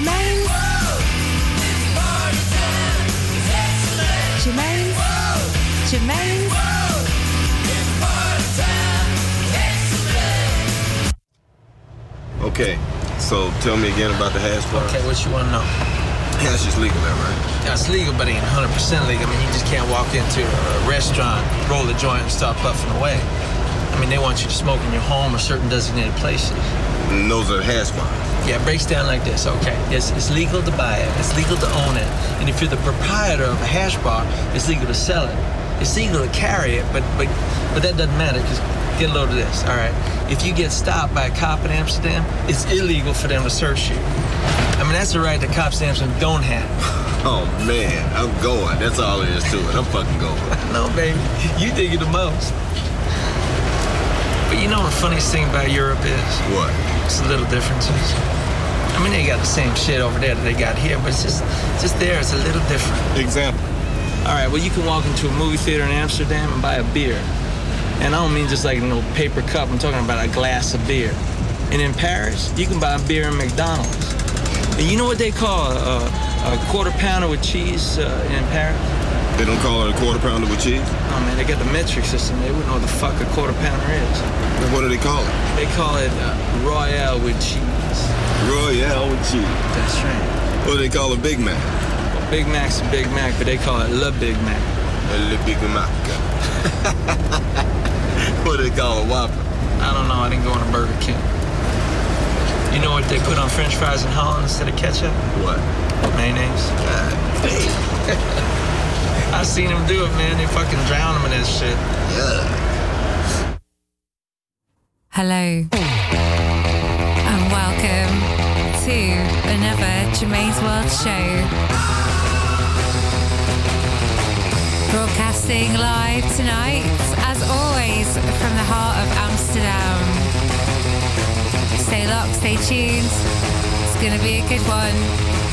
Germaine. Germaine. Germaine. Okay, so tell me again about the hash bar. Okay, what you want to know? Hash is legal there, right? Yeah, it's legal, but it ain't 100% legal. I mean, you just can't walk into a restaurant, roll a joint, and start puffing away. I mean, they want you to smoke in your home or certain designated places. And those are hash bars. Yeah, it breaks down like this. Okay, it's, it's legal to buy it, it's legal to own it, and if you're the proprietor of a hash bar, it's legal to sell it. It's legal to carry it, but but but that doesn't matter because get a load of this. All right, if you get stopped by a cop in Amsterdam, it's illegal for them to search you. I mean, that's a right that cops in Amsterdam don't have. Oh man, I'm going. That's all there is to it. I'm fucking going. No, baby, you dig it the most. But you know what the funniest thing about Europe is? What? It's the little differences. I mean, they got the same shit over there that they got here, but it's just, just there. It's a little different. Example. All right, well, you can walk into a movie theater in Amsterdam and buy a beer. And I don't mean just like a little paper cup. I'm talking about a glass of beer. And in Paris, you can buy a beer in McDonald's. And you know what they call a, a quarter pounder with cheese uh, in Paris? They don't call it a quarter pounder with cheese? Oh man, they got the metric system. They wouldn't know what the fuck a quarter pounder is. What do they call it? They call it uh, Royale with cheese. Royale with cheese. That's right. What do they call a Big Mac? Well, Big Mac's a Big Mac, but they call it Le Big Mac. Le Big Mac. what do they call a Whopper? I don't know. I didn't go on a Burger King. You know what they put on French fries in Holland instead of ketchup? What? Mayonnaise. God damn. I seen them do it, man. They fucking drown them in this shit. Yeah. Hello. Welcome to another Germaine's World show. Broadcasting live tonight, as always, from the heart of Amsterdam. Stay locked, stay tuned. It's going to be a good one.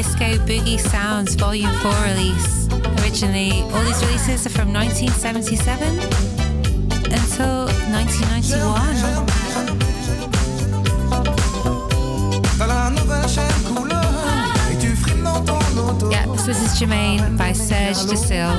Disco Boogie Sounds Volume 4 release. Originally, all these releases are from 1977 until 1991. Yeah, this is Germaine by Serge DeSille.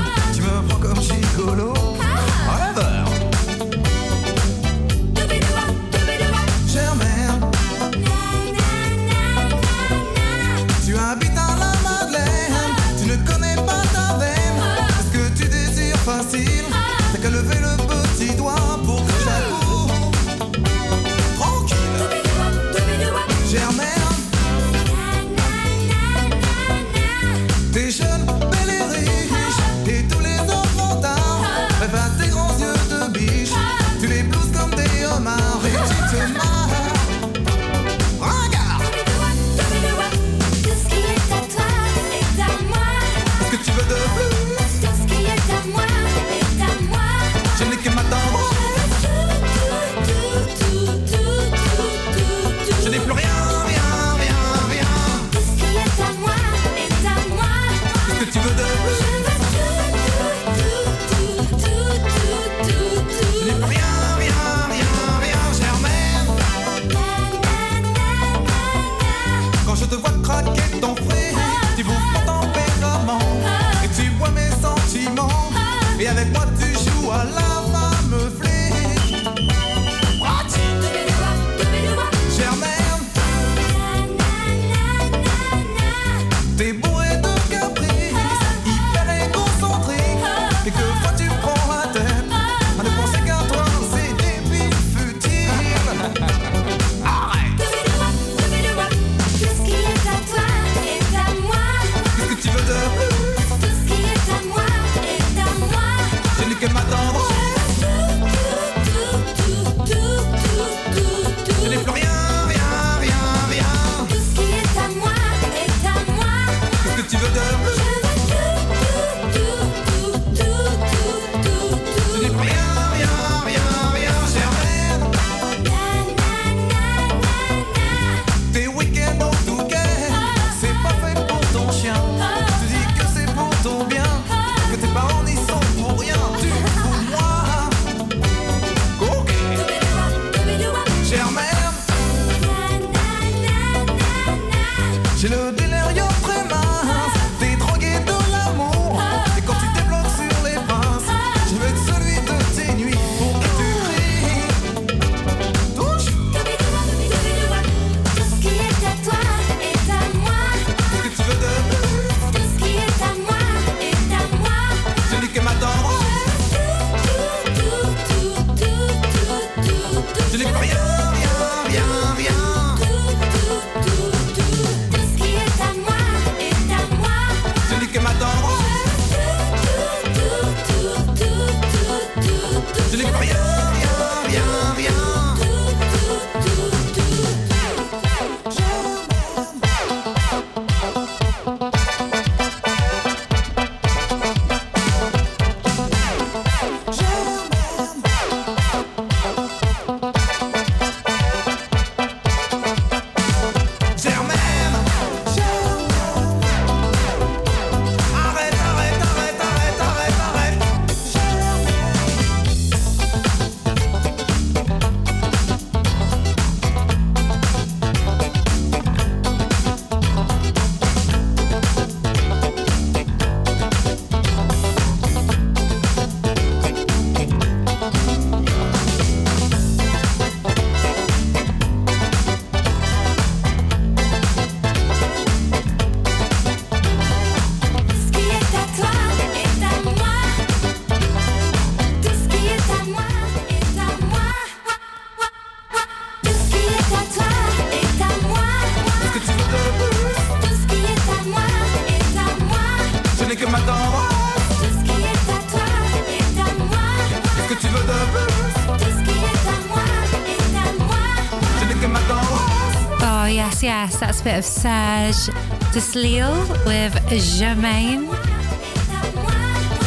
bit of Serge Deslille with Germaine.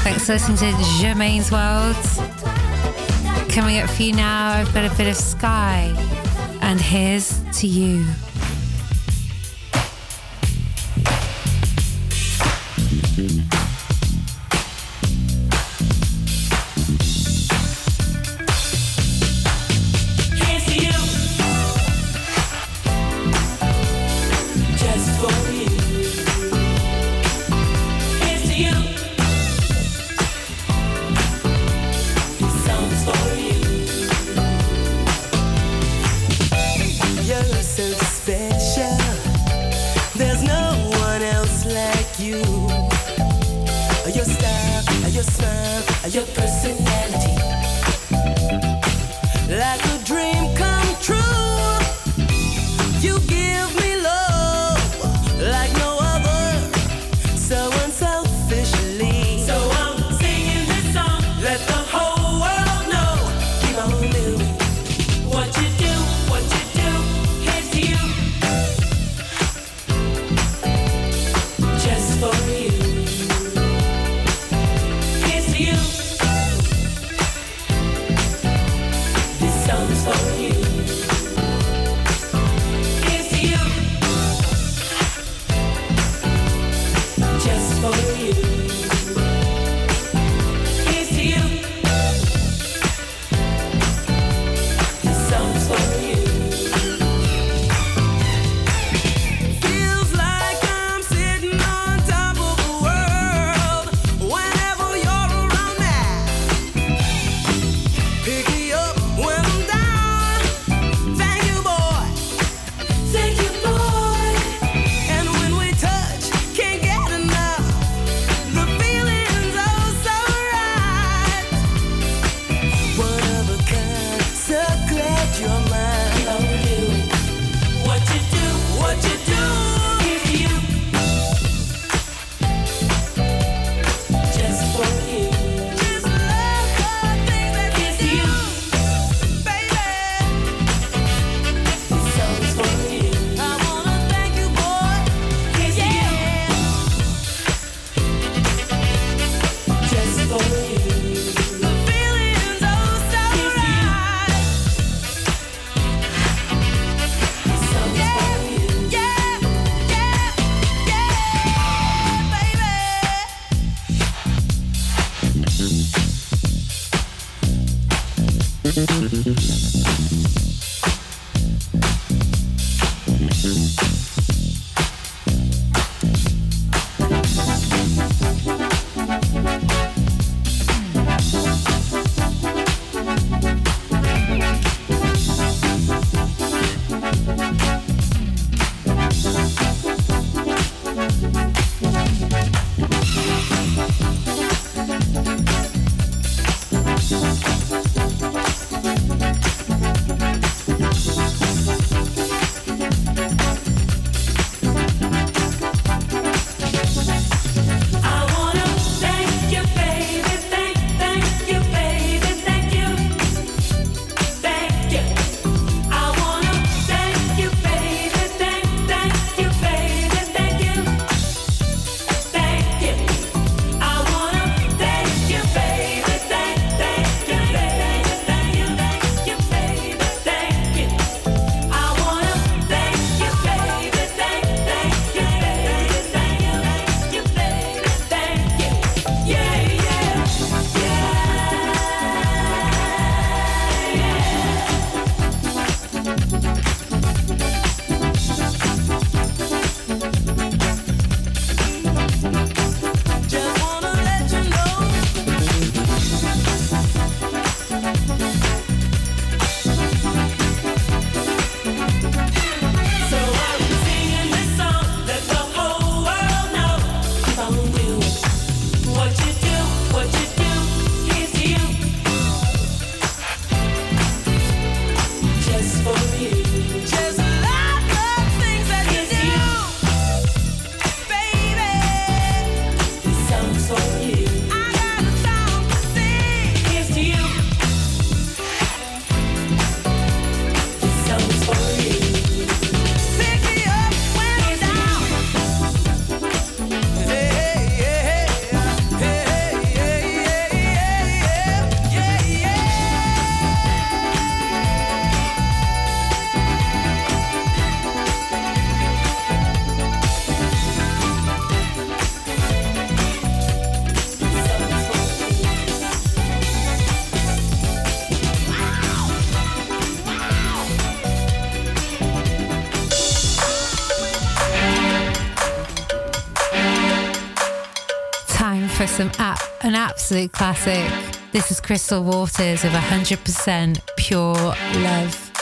Thanks for listening to Germaine's World. Coming up for you now, I've got a bit of Sky, and here's to you. absolute classic. This is Crystal Waters of 100% pure love.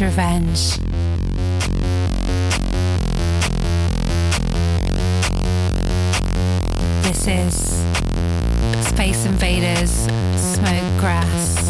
Revenge. This is Space Invaders Smoke Grass.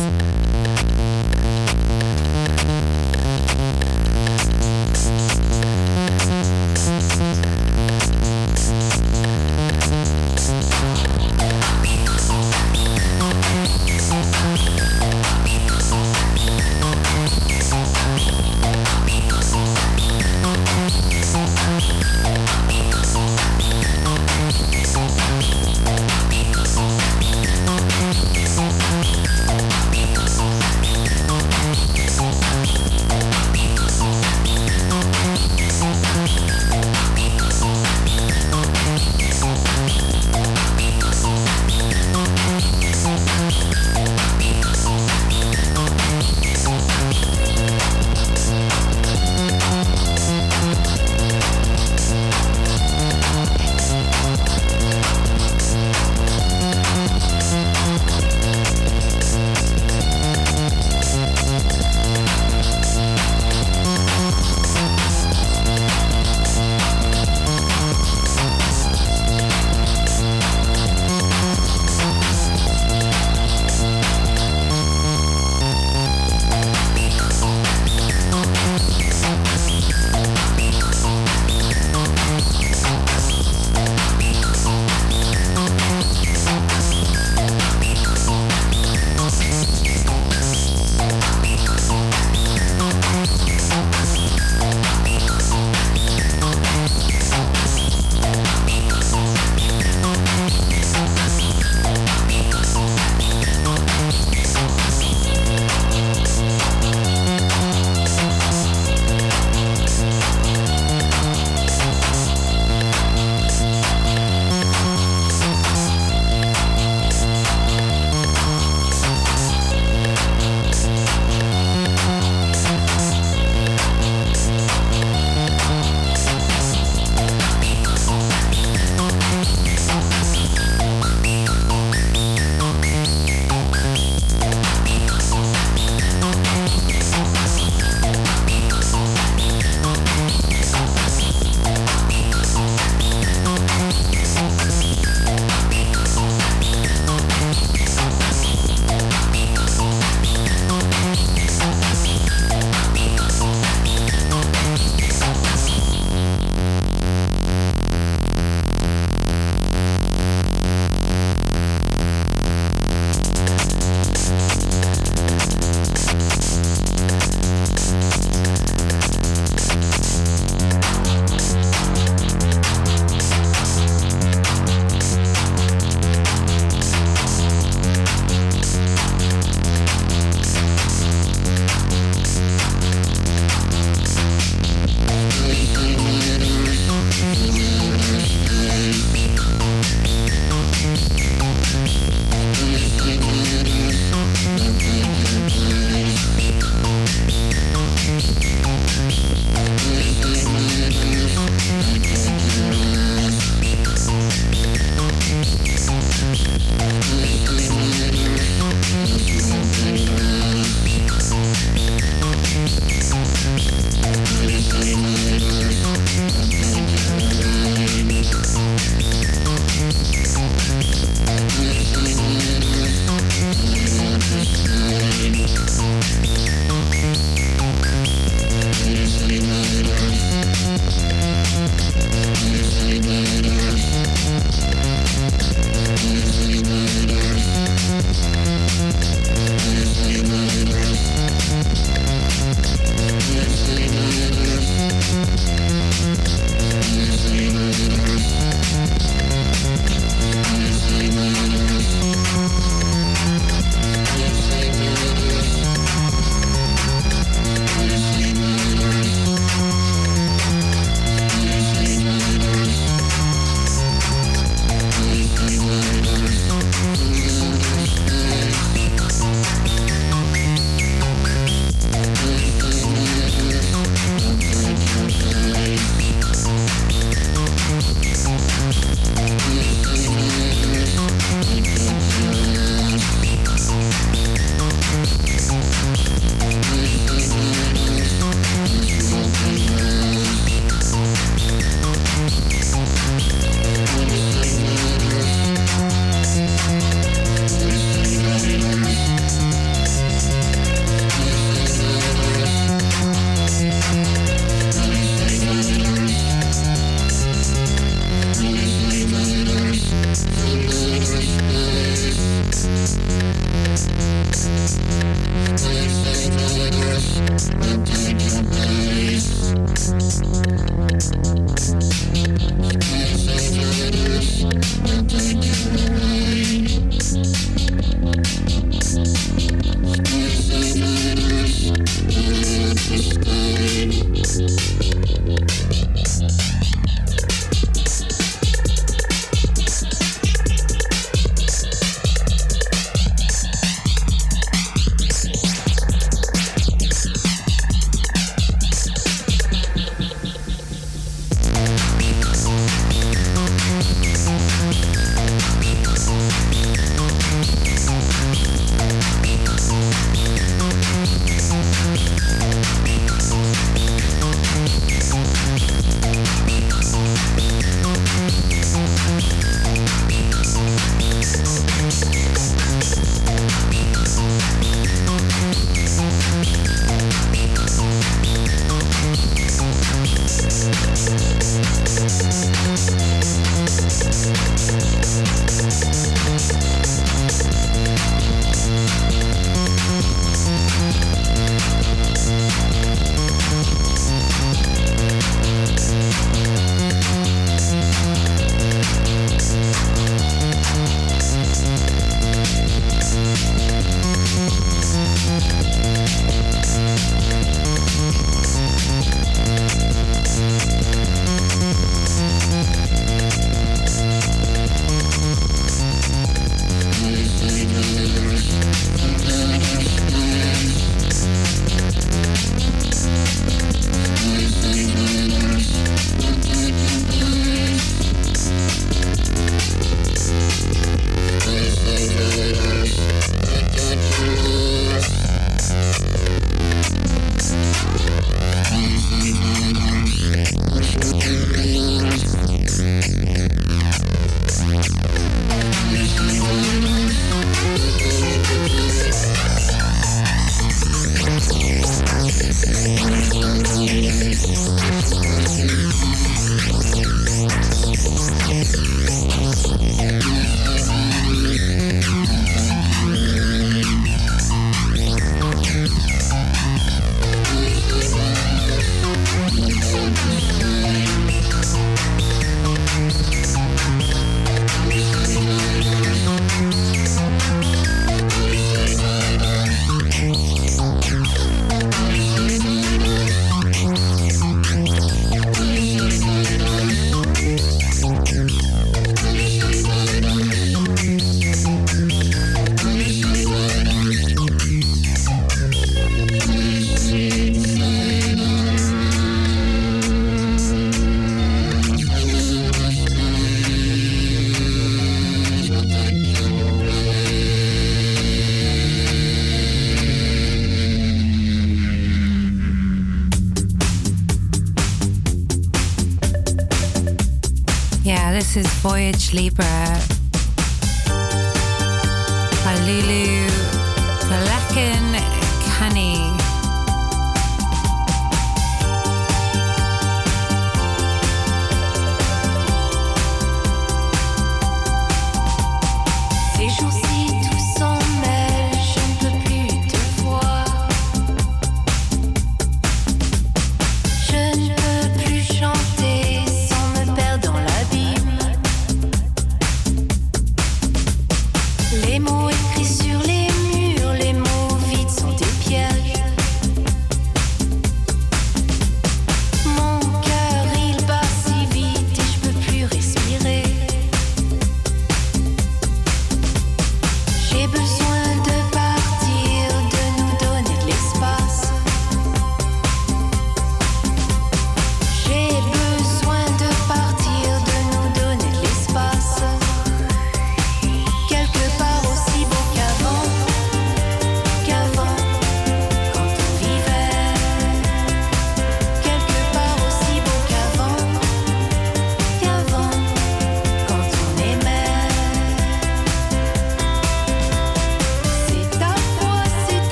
Slaper.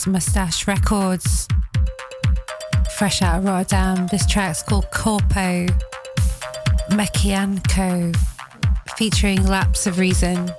Girls Mustache Records. Fresh out of Rotterdam. This track's called Corpo Mecchianco, featuring Laps of Reason.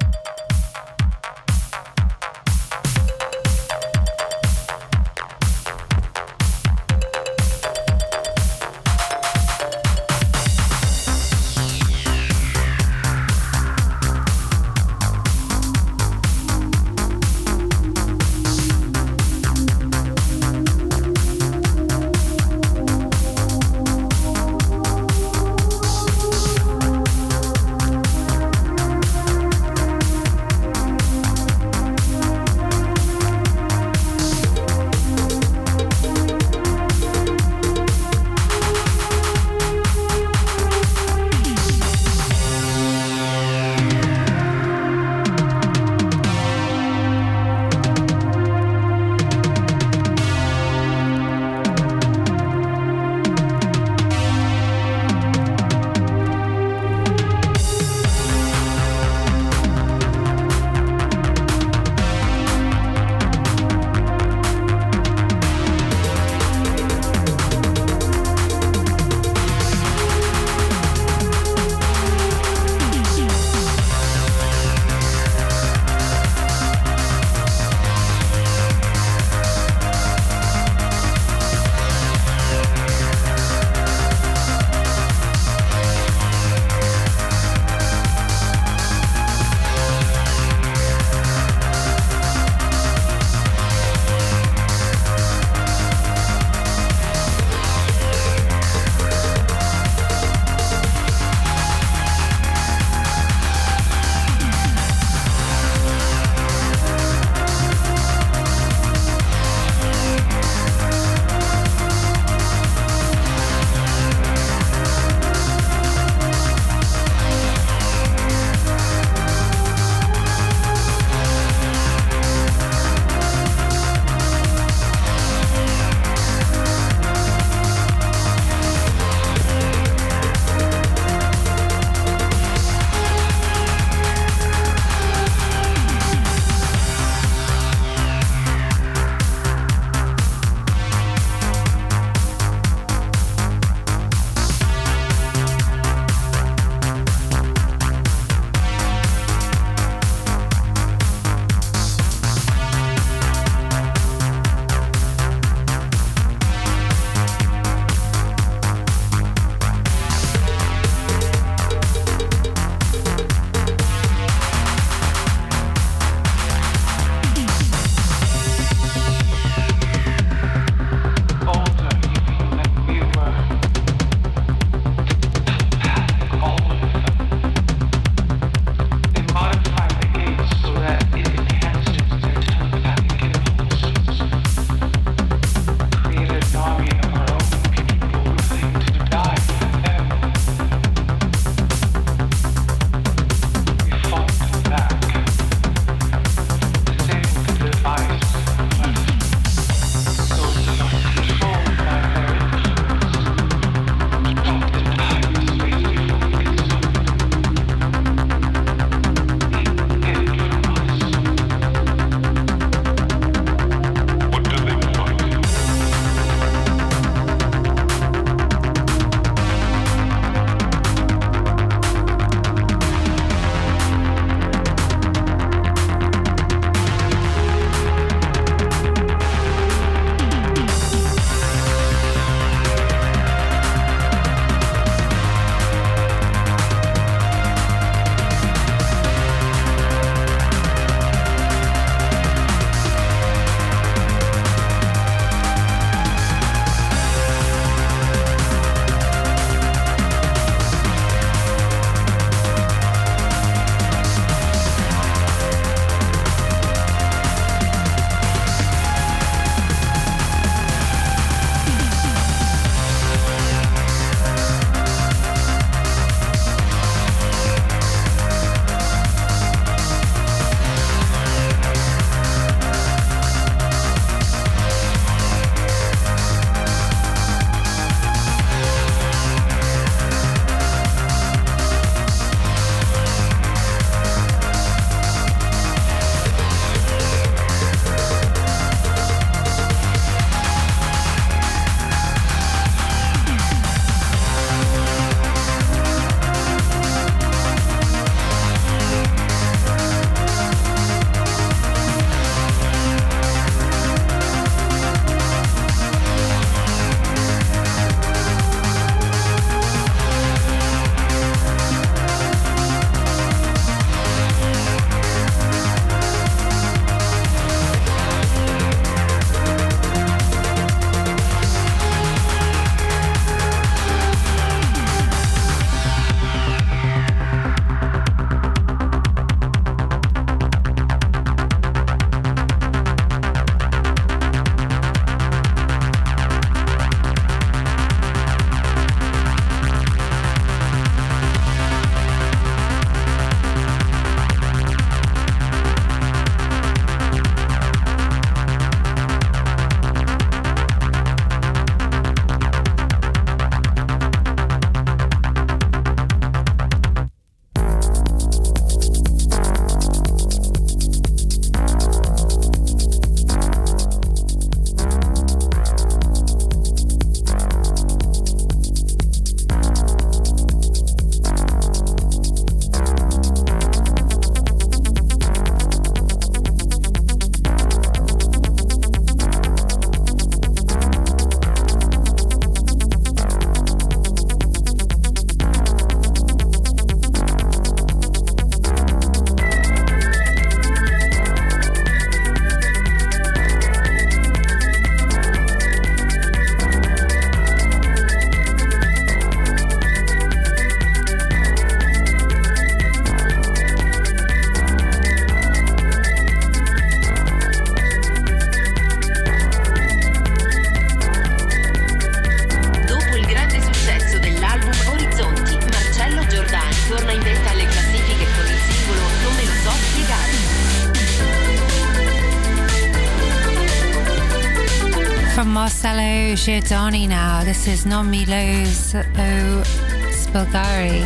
Giordani now. This is Non Milos O Spilgari.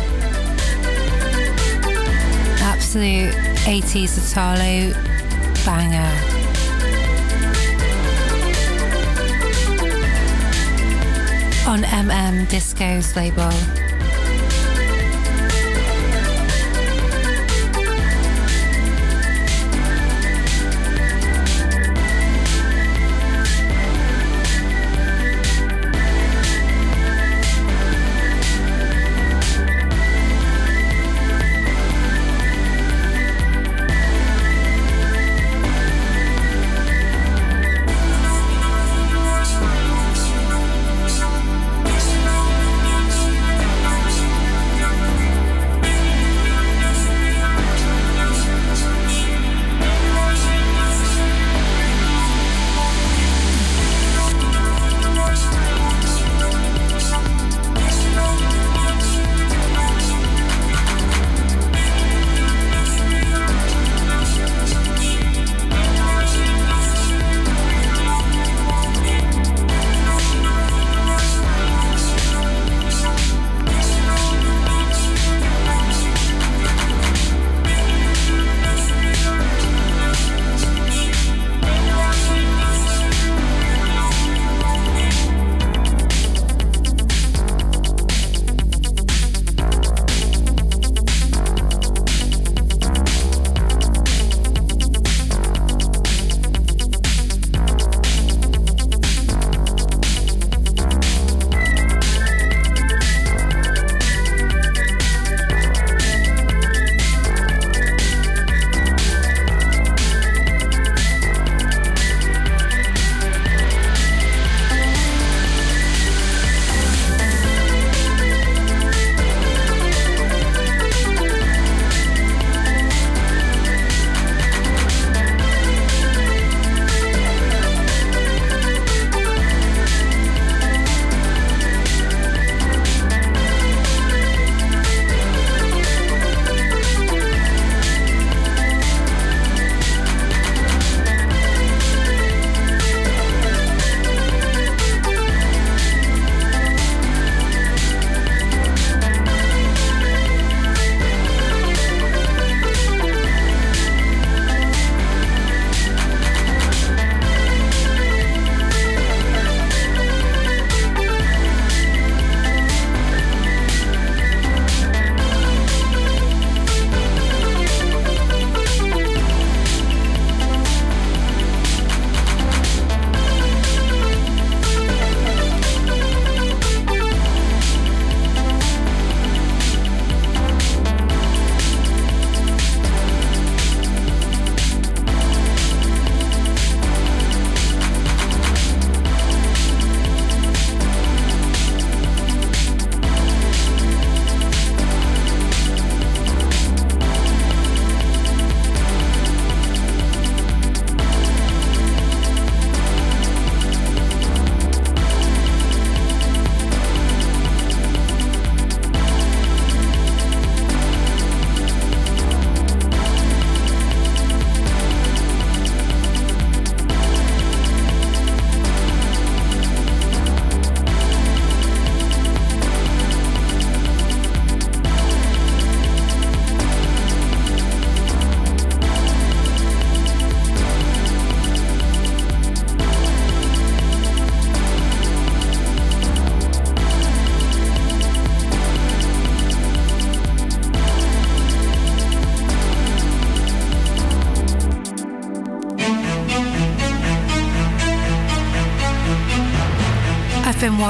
Absolute 80s Italo banger. On MM Disco's label.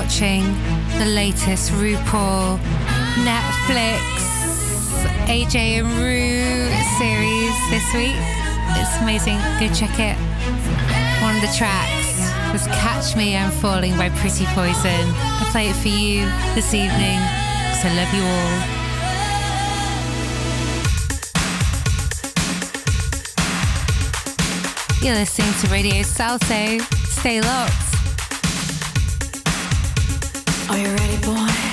Watching the latest RuPaul Netflix AJ and Ru series this week. It's amazing. Go check it. One of the tracks was Catch Me I'm Falling by Pretty Poison. I play it for you this evening because I love you all. You're listening to Radio Salto. Stay locked. Are you ready, boy?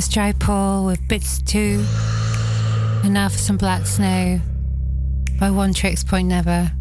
was Joe Paul with Bits 2. And now for some Black Snow by Oneohtrix Point Never.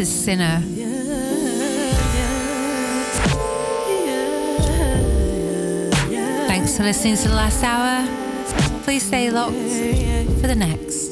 is Sinner. Thanks for listening to the last hour. Please stay locked for the next.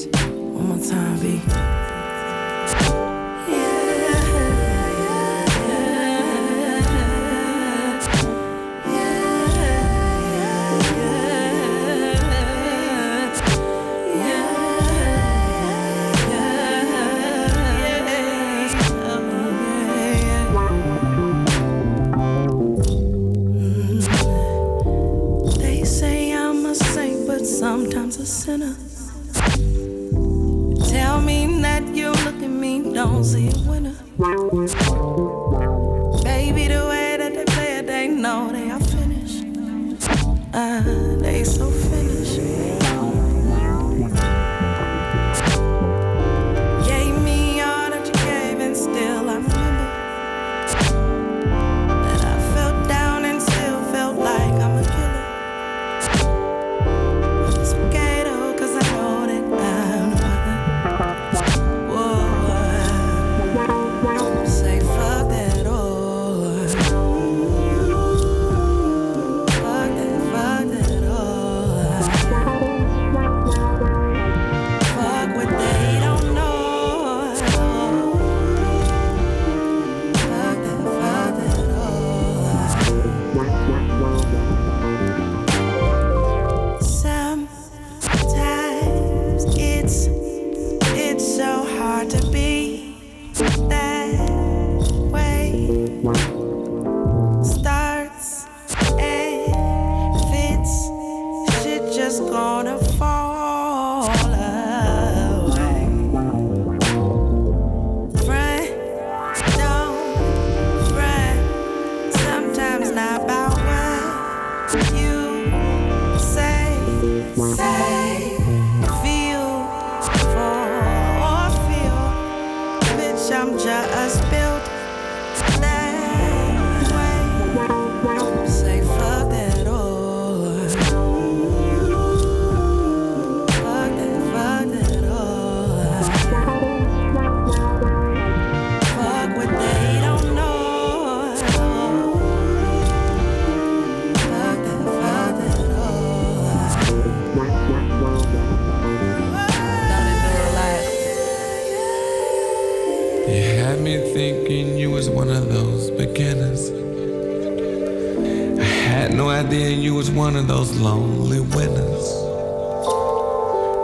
those lonely winters.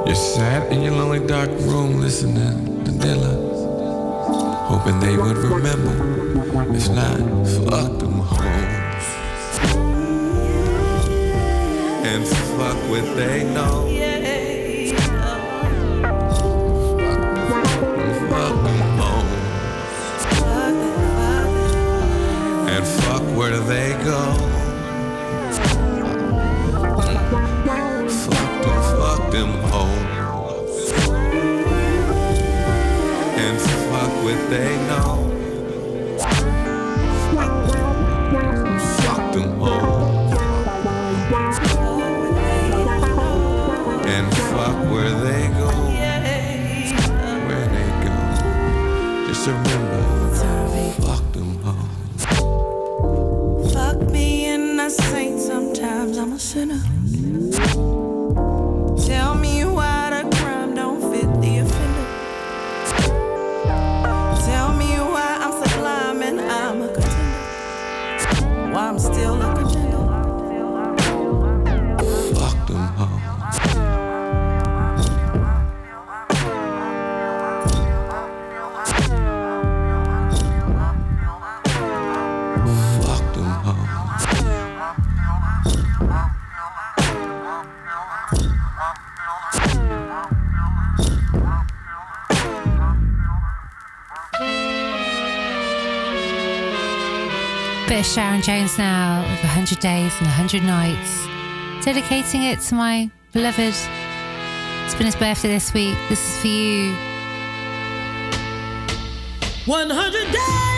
You sat in your lonely dark room listening to Dylan, hoping they would remember. If not, fuck them hoes. And fuck what they know. Fuck them. And where they go. them hoes and fuck what they know. Fuck them hoes and fuck where they go. Where they go. Just remember, fuck them hoes. Fuck me and I saint. Sometimes I'm a sinner. Jones now with 100 Days and 100 Nights, dedicating it to my beloved. It's been his birthday this week. This is for you. 100 Days!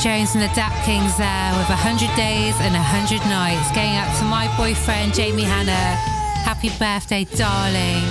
Jones and the Dap Kings there with 100 Days and 100 Nights. Going out to my boyfriend Jamie Hanna. Happy birthday, darling.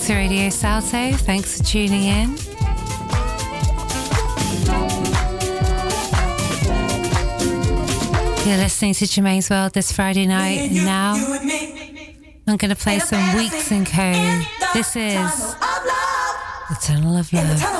Listening to Radio Salto. Thanks for tuning in. You're listening to Germaine's World this Friday night. And now I'm going to play some Weeks and Co. This is The Tunnel of Love. tunnel of love.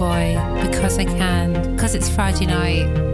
Boy because I can, because it's Friday night.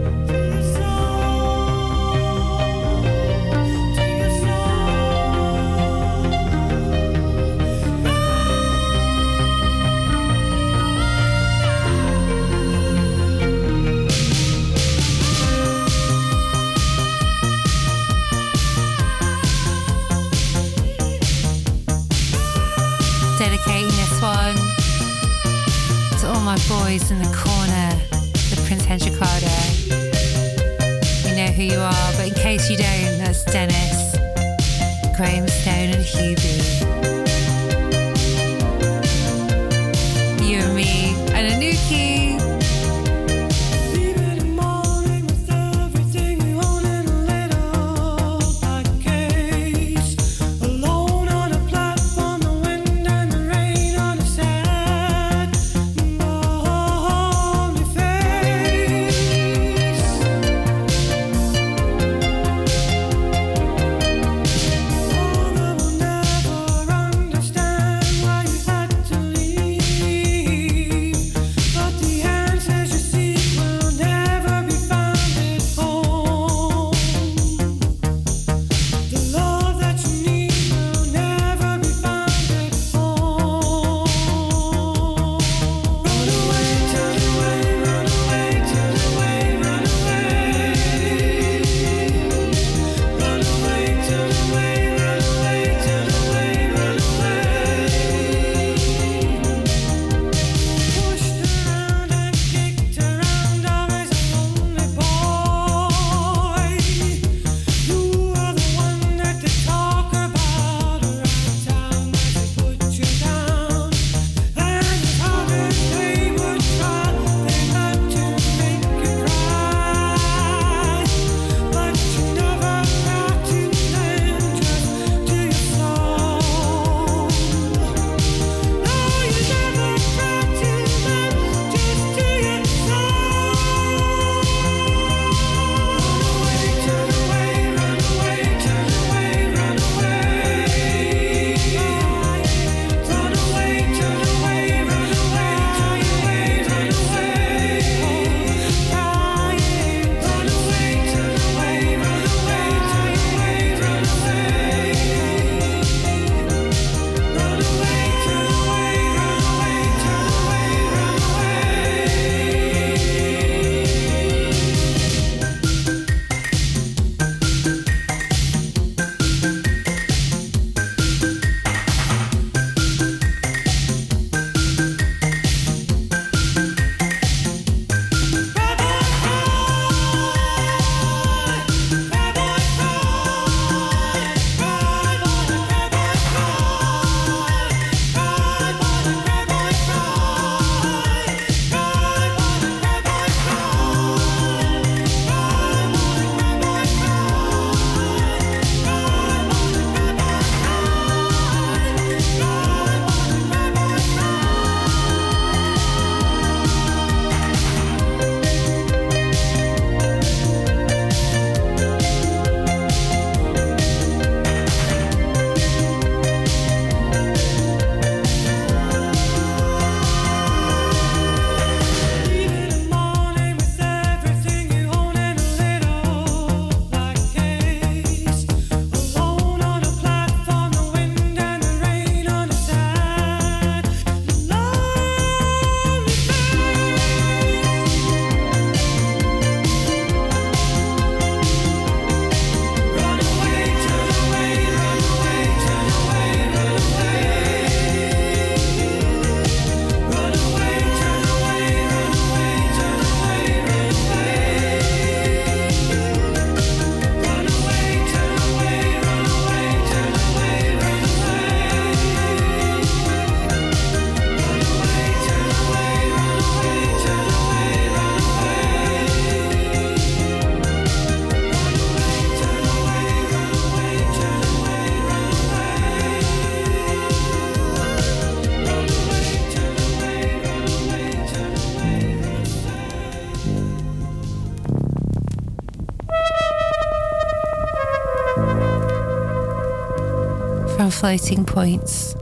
Floating Points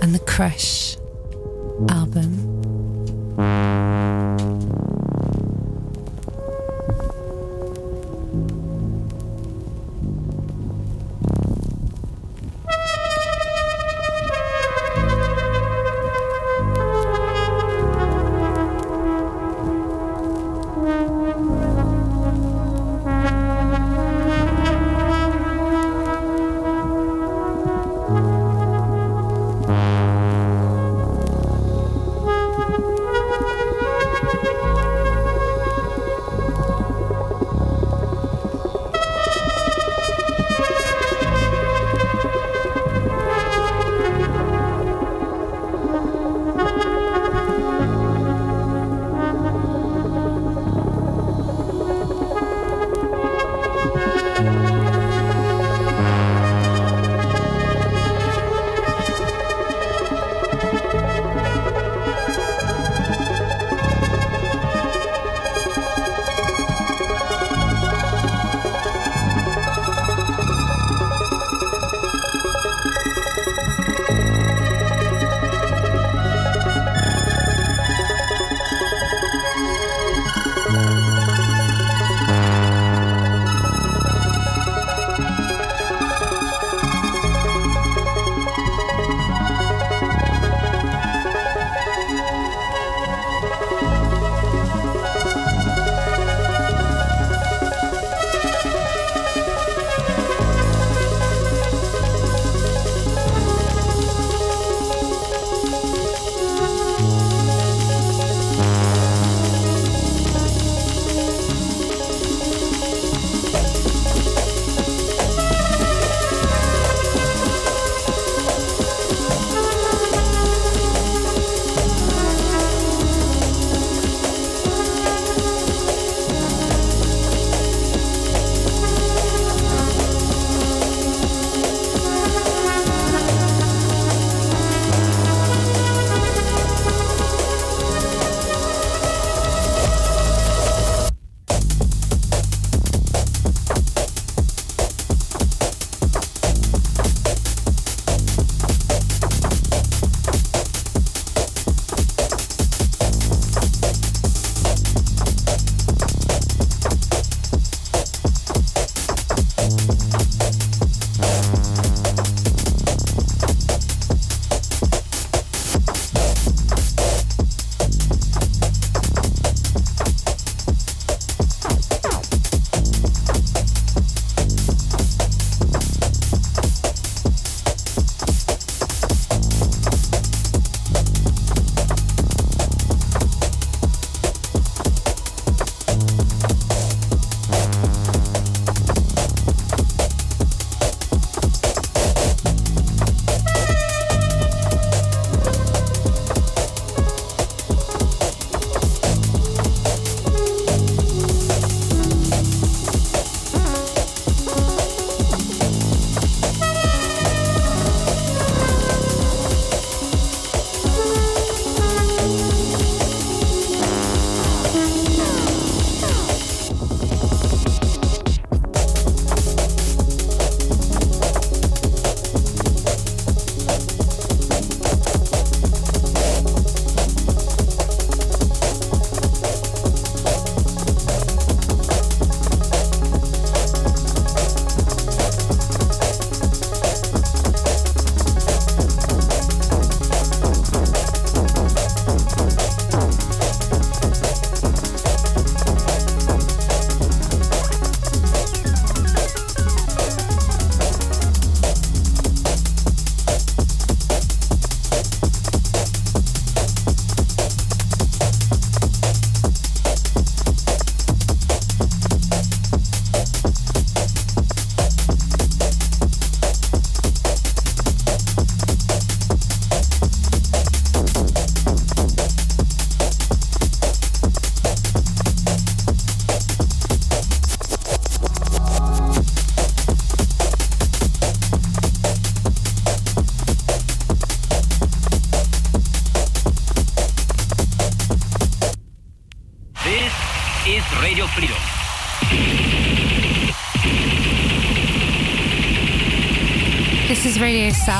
and the Crush album.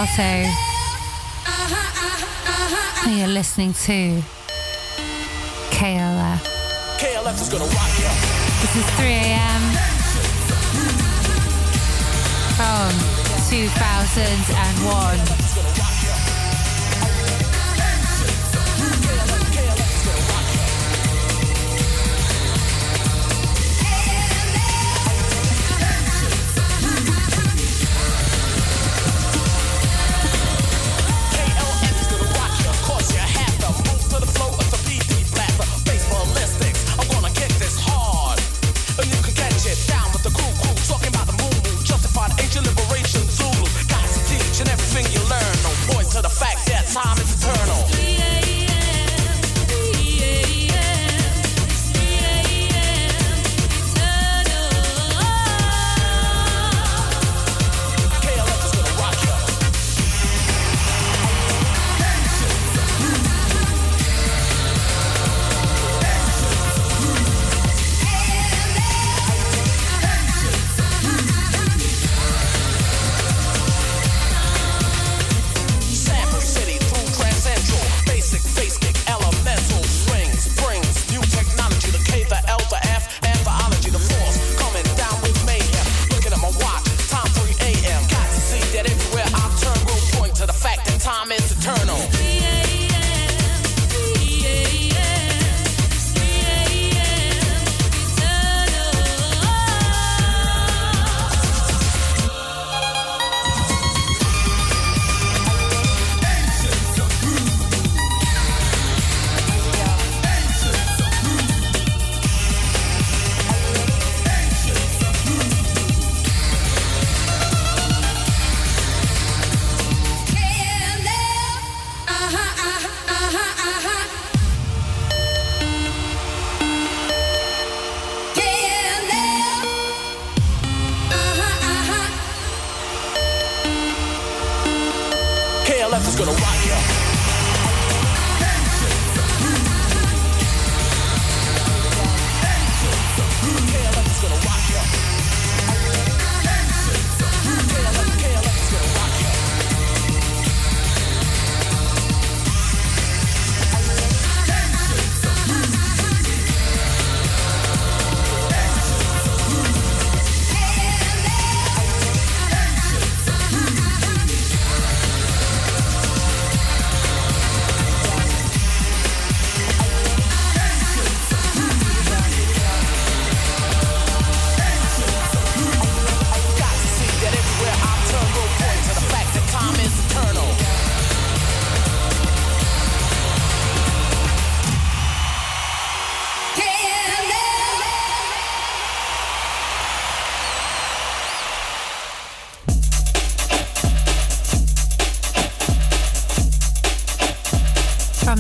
Salto and you're listening to KLF. KLF is gonna rock you. This is 3 a.m. from 2001.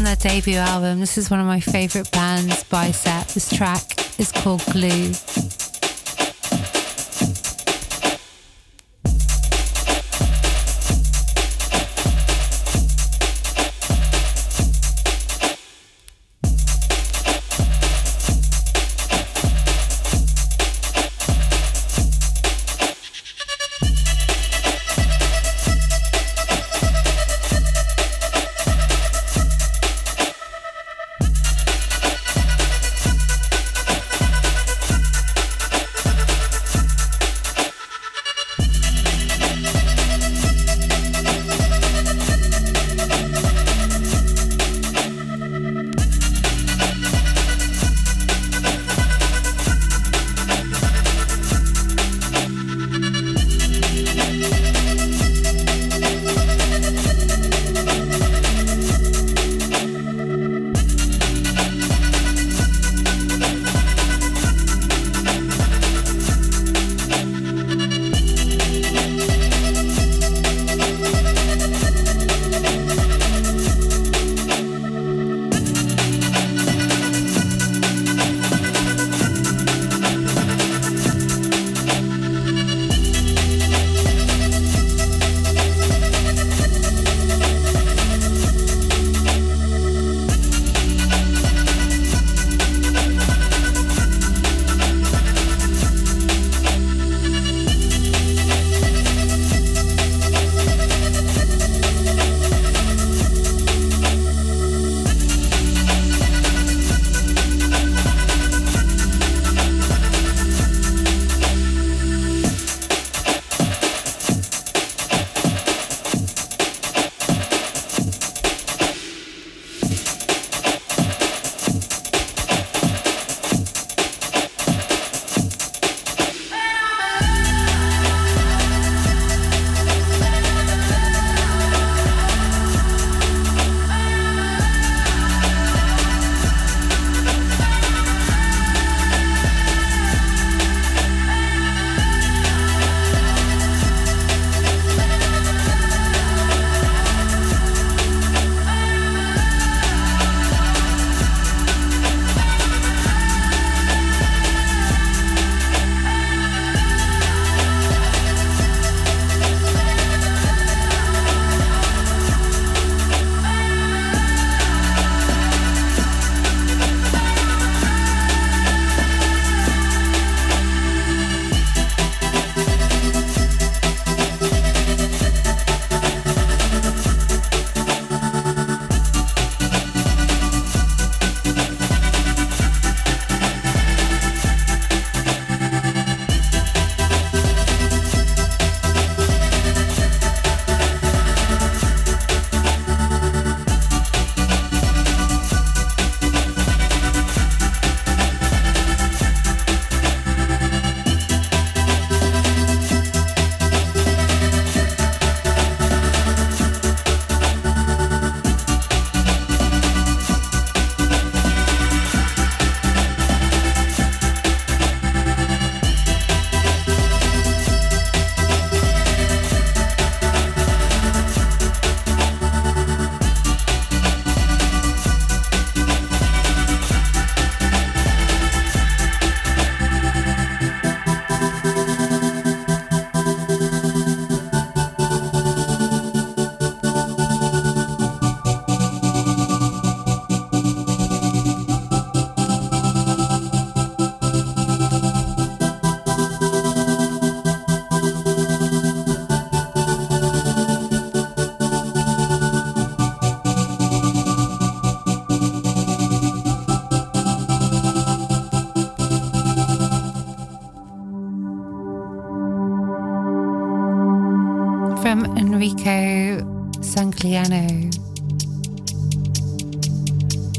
from their debut album. This is one of my favorite bands, Bicep. This track is called Glue.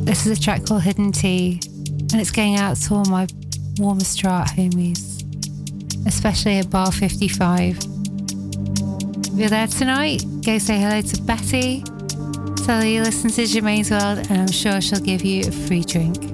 This is a track called Hidden Tea, and it's going out to all my Warmoesstraat homies, especially at Bar 55. If you're there tonight, go say hello to Betty. Tell her you listen to Germaine's World, and I'm sure she'll give you a free drink.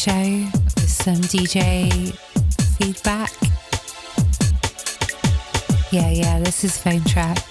Show with some DJ feedback. Yeah, yeah, this is phone tracks.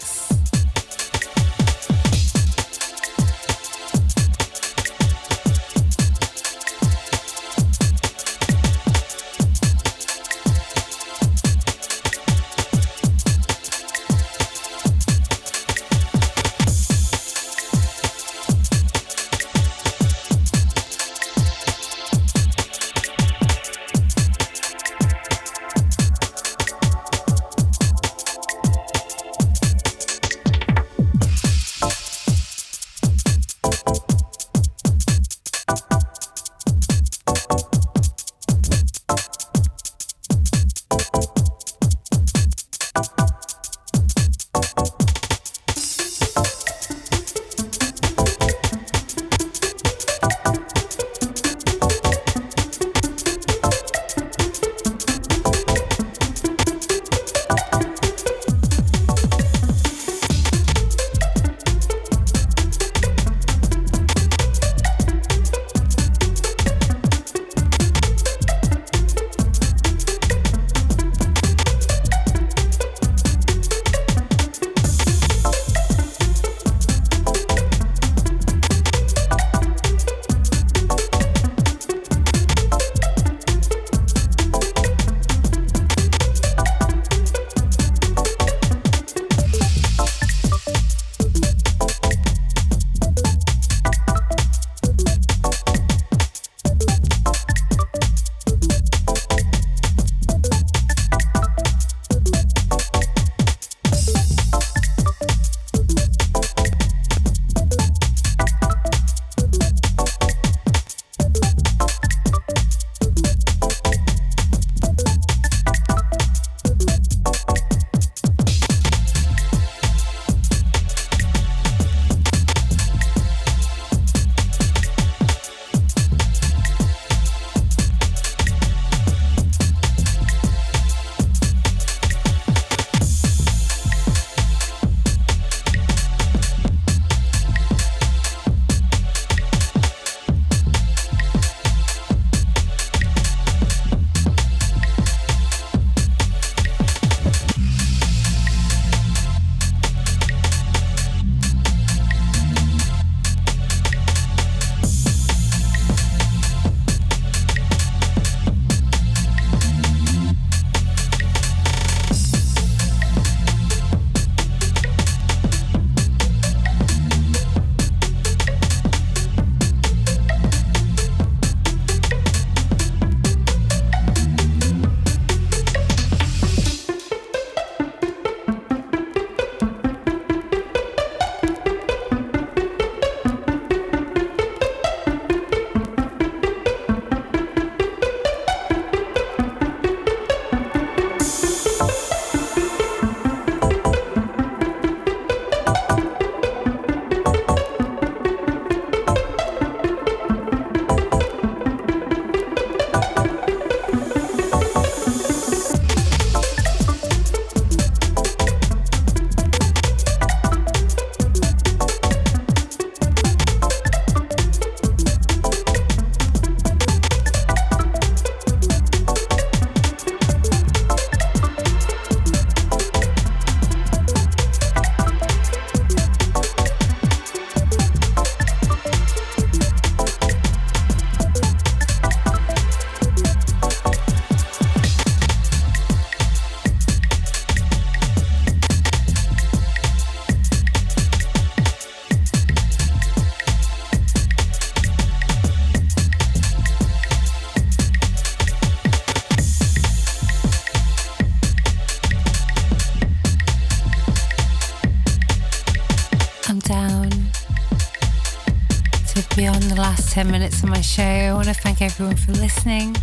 10 minutes of my show. I want to thank everyone for listening.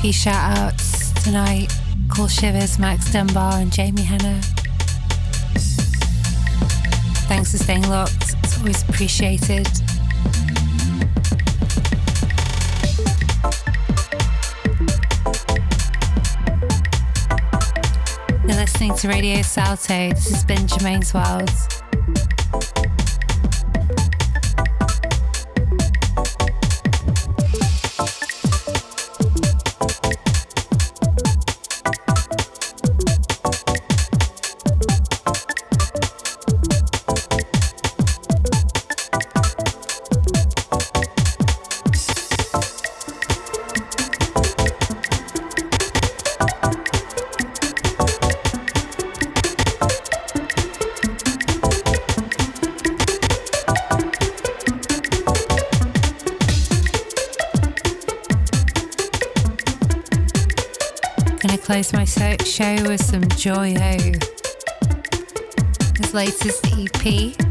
Few shout outs tonight Cool Shivers, Max Dunbar, and Jamie Hanna. Thanks for staying locked, it's always appreciated. You're listening to Radio Salto. This has been Germaine's World. Show with some Joyo. His latest EP.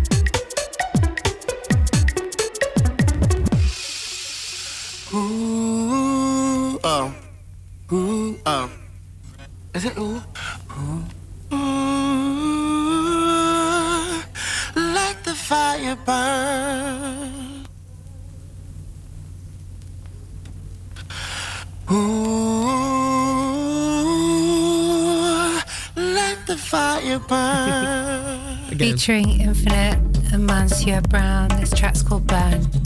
Featuring Infinite and Monsieur Brown. This track's called Burn.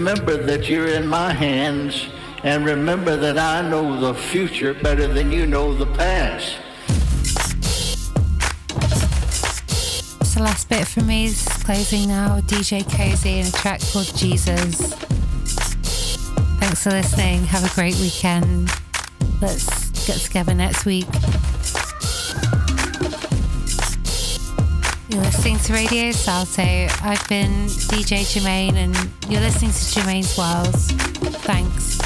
Remember that you're in my hands, and remember that I know the future better than you know the past. The last bit for me. It's closing now. DJ Koze and a track called Jesus. Thanks for listening. Have a great weekend. Let's get together next week. To Radio Salto. I've been DJ Germaine, and you're listening to Germaine's Worlds. Thanks.